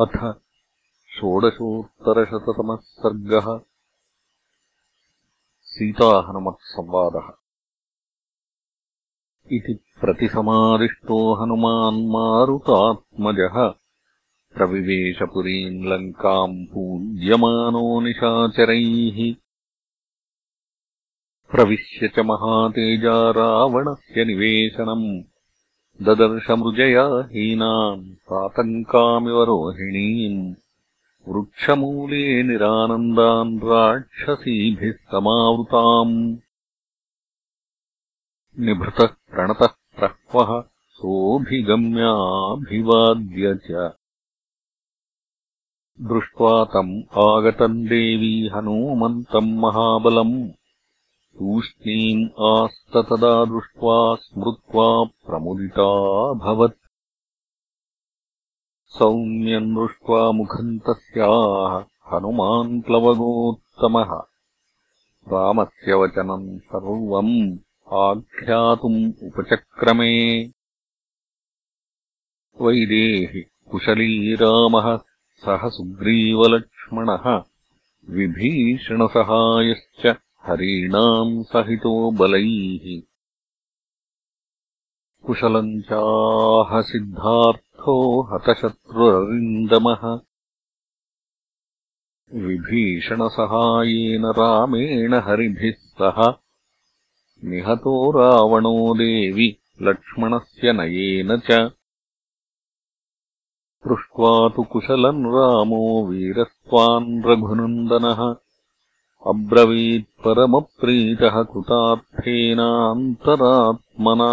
अथ षोडशोत्तरशततमः सर्गः सीताहनुमत्संवादः। इति प्रतिसमादिष्टो हनुमान्मारुतात्मजः प्रविवेशपुरीम् लङ्काम् पूज्यमानो निशाचरैः। प्रविश्य च महातेजा रावणस्य निवेशनम् ददर्शमृजया हीनाम् सातङ्कामिव रोहिणीम् वृक्षमूले निरानन्दान् राक्षसीभिः समावृताम्। निभृतः प्रणतः प्रह्वः सोऽभिगम्याभिवाद्य च। दृष्ट्वा तम् आगतम् देवी हनूमन्तम् महाबलम् तूष्णीम् आस्ततदा दृष्ट्वा स्मृत्वा प्रमुदिताभवत् सौम्यम् दृष्ट्वा मुखम् तस्याः हनुमान् प्लवगोत्तमः। रामस्य वचनम् सर्वम् आख्यातुम् उपचक्रमे। वैदेहि कुशली रामः सह सुग्रीवलक्ष्मणः विभीषणसहायश्च हरीणाम् सहितो बलैः। कुशलम् चाहसिद्धार्थो हतशत्रुररिन्दमः विभीषणसहायेन रामेण हरिभिः सह। निहतो रावणो देवि लक्ष्मणस्य नयेन च। पृष्ट्वा तु कुशलम् रामो वीरस्त्वान् रघुनन्दनः अब्रवीत्परमप्रीतः कृतार्थेनान्तरात्मना।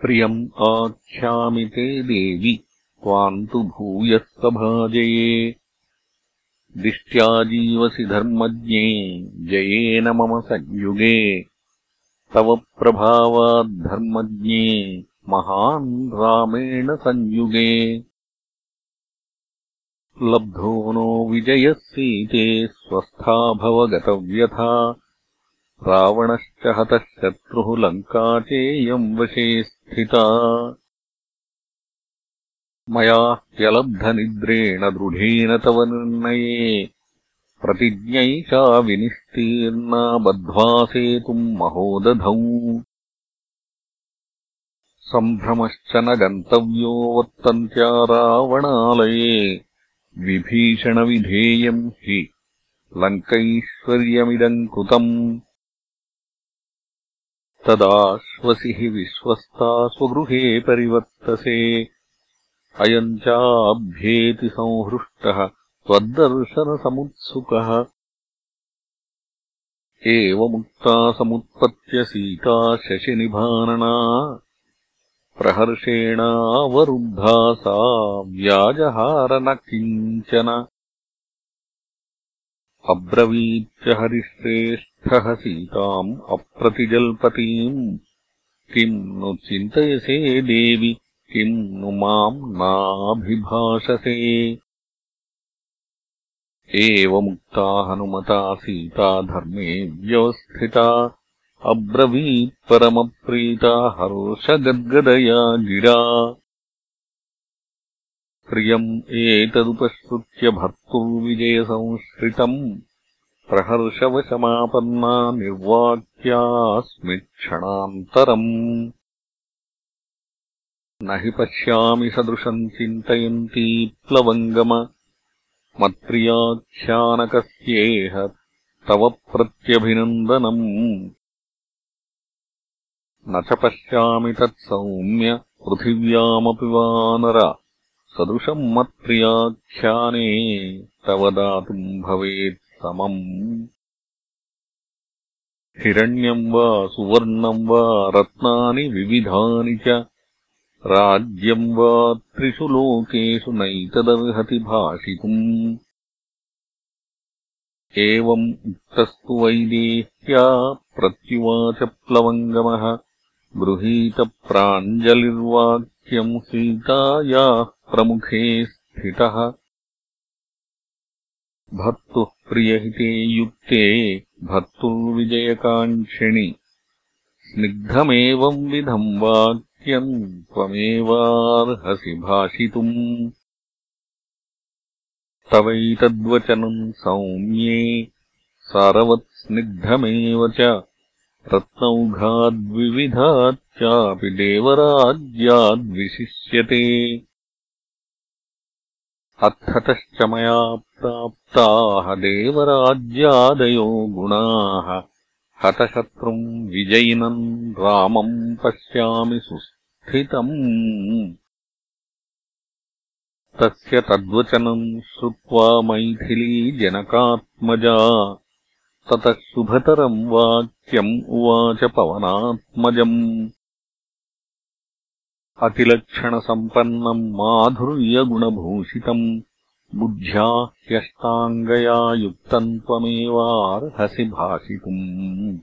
प्रियम् आख्यामि ते देवि त्वाम् तु भूयस्तभाजये। दिष्ट्या जीवसि धर्मज्ञे जयेन मम संयुगे तव प्रभावाद्धर्मज्ञे महान् रामेण संयुगे लब्धो नो विजयः सीते स्वस्था भवगतव्यथा रावणश्च हतः शत्रुः लङ्का चेयम् वशे स्थिता। मया ह्यलब्धनिद्रेण दृढेन तव निर्णये। प्रतिज्ञैषा विनिस्तीर्णा बद्ध्वा सेतुम् महोदधौ। सम्भ्रमश्च न गन्तव्यो वर्तन्त्या रावणालये विभीषणविधेयम् हि लङ्कैश्वर्यमिदम् कृतम्। तदाश्वसि विश्वस्ता स्वगृहे परिवर्तसे। अयम् चाभ्येति संहृष्टः त्वद्दर्शनसमुत्सुकः। एवमुक्ता समुत्पत्य सीता शशिनिभानना प्रहर्षेणावरुद्धा सा व्याजहार न किञ्चन अब्रवीत्य हरिश्रेष्ठः सीताम् अप्रतिजल्पतीम्। किम् नु चिन्तयसे देवि किम् नु माम् नाभिभाषसे। एवमुक्ता हनुमता सीता धर्मे व्यवस्थिता अब्रवीत्परमप्रीता हर्षगद्गदया गिरा। प्रियम् एतदुपश्रुत्य भर्तुर्विजयसंश्रितम् प्रहर्षवशमापन्ना निर्वाक्यास्मिक्षणान्तरम् न हि पश्यामि सदृशम् चिन्तयन्ती प्लवङ्गम। मत्प्रियाख्यानकस्येह तव प्रत्यभिनन्दनम् न च पश्यामि तत्सौम्य पृथिव्यामपि वानर सदृशम् मत्प्रियाख्याने तव दातुम् भवेत् समम्। हिरण्यम् वा सुवर्णम् वा रत्नानि विविधानि च। राज्यम् वा त्रिषु लोकेषु नैतदर्हति भाषितुम्। एवम् उक्तस्तु वैदेह्या प्रत्युवाच प्लवङ्गमः गृहीतप्राञ्जलिर्वाक्यम् सीतायाः प्रमुखे स्थितः। भर्तुः प्रियहिते युक्ते भर्तुर्विजयकाङ्क्षिणि। स्निग्धमेवम् विधम् वाक्यम् वाक्यम् त्वमेवार्हसि भाषितुम्। तवैतद्वचनम् सौम्ये सारवत्स्निग्धमेव च रत्नौघाद्विविधाच्चापि देवराज्याद्विशिष्यते। अर्थतश्च मया प्राप्ताः देवराज्यादयो गुणाः। हतशत्रुम् विजयिनम् रामम् पश्यामि सुस्थितम्। तस्य तद्वचनम् श्रुत्वा मैथिली जनकात्मजा ततः शुभतरम् वाक्यम् उवाच पवनात्मजम्। अतिलक्षणसम्पन्नम् माधुर्यगुणभूषितम्। बुद्ध्या ह्यष्टाङ्गया युक्तम् त्वमेवार्हसि भाषितुम्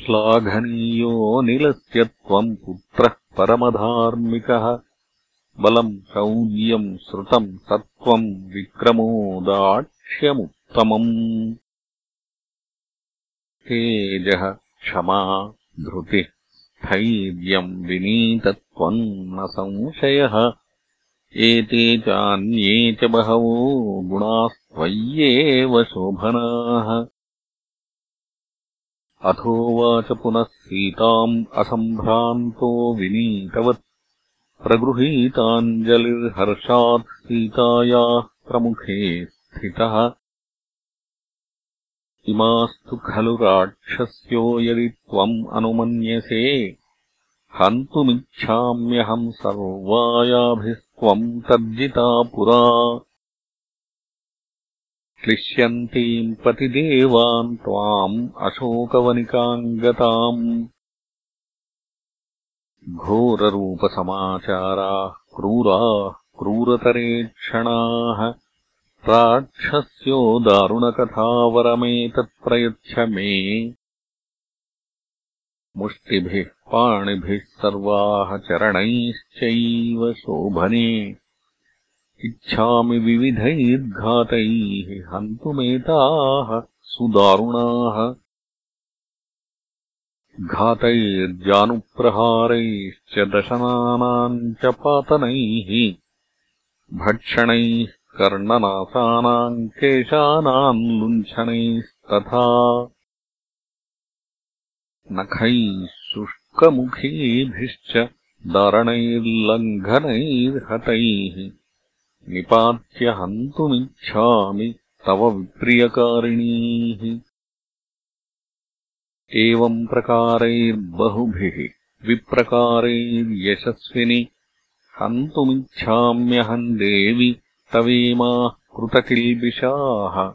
श्लाघनीयोऽनिलस्य त्वम् पुत्रः परमधार्मिकः। बलम् शौर्यम् श्रुतम् सत्त्वम् विक्रमो दाक्ष्यमुत्तमम् तेजः क्षमा धृतिः स्थैर्यम् विनीतत्वम् न संशयः। एते चान्ये च बहवो गुणास्त्वय्येव शोभनाः। अथोवाच पुनः सीताम् असम्भ्रान्तो विनीतवत्। प्रगृहीताञ्जलिर्हर्षात् सीतायाः प्रमुखे स्थितः इमास्तु खलु राक्षस्यो यदि त्वम् अनुमन्यसे हन्तुमिच्छाम्यहम् सर्वायाभिस्त्वम् तर्जिता पुरा। क्लिश्यन्तीम् पतिदेवान् त्वाम् अशोकवनिकाम् गताम् घोररूपसमाचाराः क्रूराः क्रूरतरेक्षणाः राक्षस्यो दारुणकथावरमेतत्प्रयच्छ मे। मुष्टिभिः पाणिभिः सर्वाः चरणैश्चैव शोभने। इच्छामि विविधैर्घातैः हन्तुमेताः सुदारुणाः। घातैर्जानुप्रहारैश्च दशनानाम् च पातनैः भक्षणैः कर्णनासानाम् केशानाम् लुण्ठनैस्तथा। नखैः शुष्कमुखीभिश्च दारणैर्लङ्घनैर्हतैः। निपात्य हन्तुमिच्छामि तव विप्रियकारिणीः। एवम् प्रकारैर्बहुभिः विप्रकारैर्यशस्विनि। हन्तुमिच्छाम्यहम् देवि तवेमाः कृतकिल्बिषाः।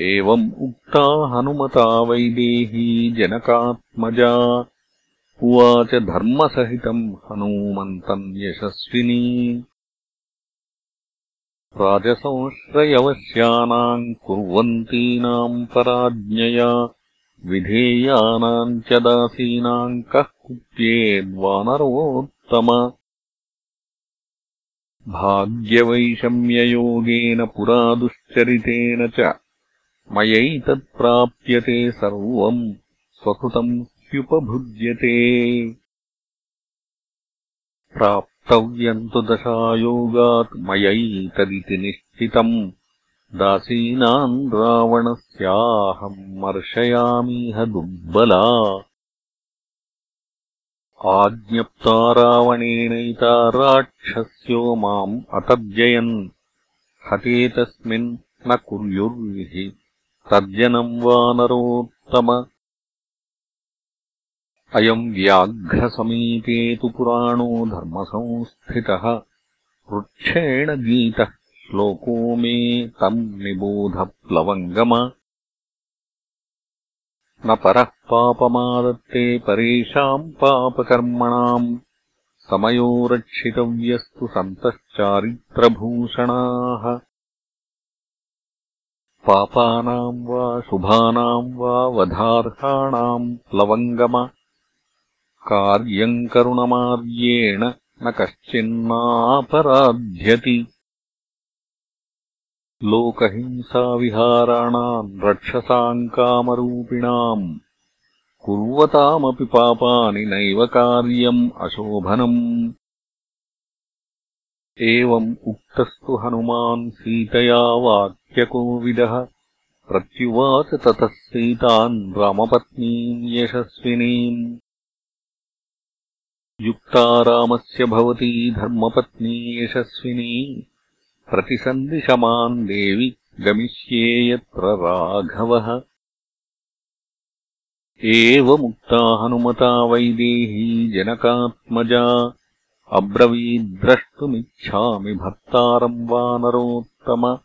एवम् उक्ता हनुमता वैदेही जनकात्मजा। उवाच धर्मसहितम् हनूमन्तम् यशस्विनी। राजसंश्रयवश्यानाम् कुर्वन्तीनाम् पराज्ञया। विधेयानाम् च दासीनाम् कः कुप्येद्वानरोत्तम भाग्यवैषम्ययोगेन पुरा दुश्चरितेन च मयैतत्प्राप्यते सर्वम् स्वकृतम् ह्युपभुज्यते प्राप्तव्यम् तु दशायोगात् मयैतदिति निश्चितम् दासीनाम् रावणस्याहम् मर्शयामिह दुर्बला आज्ञप्ता रावणेनैता राक्षस्यो माम् अतर्जयन् न कुर्युर्हि तर्जनम् वानरोत्तम अयम् व्याघ्रसमीपे तु पुराणो धर्मसंस्थितः। वृक्षेण गीतः। श्लोको मे तम् निबोधप्लवङ्गम न परः पापमादत्ते परेषाम् पापकर्मणाम् समयो रक्षितव्यस्तु सन्तश्चारित्रभूषणाः। पापानाम् वा शुभानाम् वा वधार्हाणाम् प्लवङ्गम कार्यम् करुणमार्येण न कश्चिन्नापराध्यति लोकहिंसाविहाराणाम् रक्षसाम् कामरूपिणाम् कुर्वतामपि पापानि नैव कार्यम् अशोभनम्। एवम् उक्तस्तु हनुमान् सीतया वाक्यकोविदः प्रत्युवाच ततः सीतान् रामपत्नीम् यशस्विनीम्। युक्ता रामस्य भवती धर्मपत्नी यशस्विनी प्रतिसन्दिशमान् देवि गमिष्ये यत्र राघवः। एवमुक्ता हनुमता वैदेही जनकात्मजा। अब्रवीद्द्रष्टुमिच्छामि भर्तारम् वानरोत्तम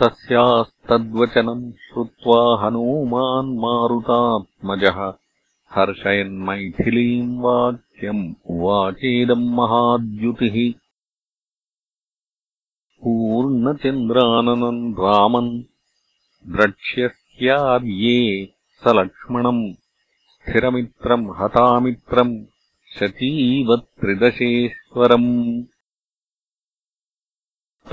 तस्यास्तद्वचनम् श्रुत्वा हनूमान् मारुतात्मजः। हर्षयन्मैथिलीम् वाक्यम् उवाचेदम् महाद्युतिः पूर्णचन्द्राननम् रामन् द्रक्ष्यस्यार्ये स लक्ष्मणम् स्थिरमित्रम् हतामित्रम् शचीव त्रिदशेश्वरम्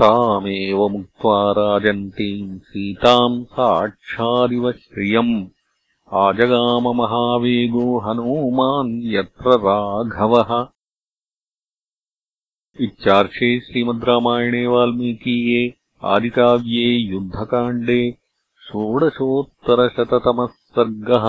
तामेवमुक्त्वा राजन्तीम् सीताम् साक्षादिव श्रियम् आजगाममहावेगो हनूमान् यत्र राघवः इत्यार्षे श्रीमद् रामायणे वाल्मीकीये आदिकाव्ये युद्धकाण्डे षोडशोत्तरशततमः सर्गः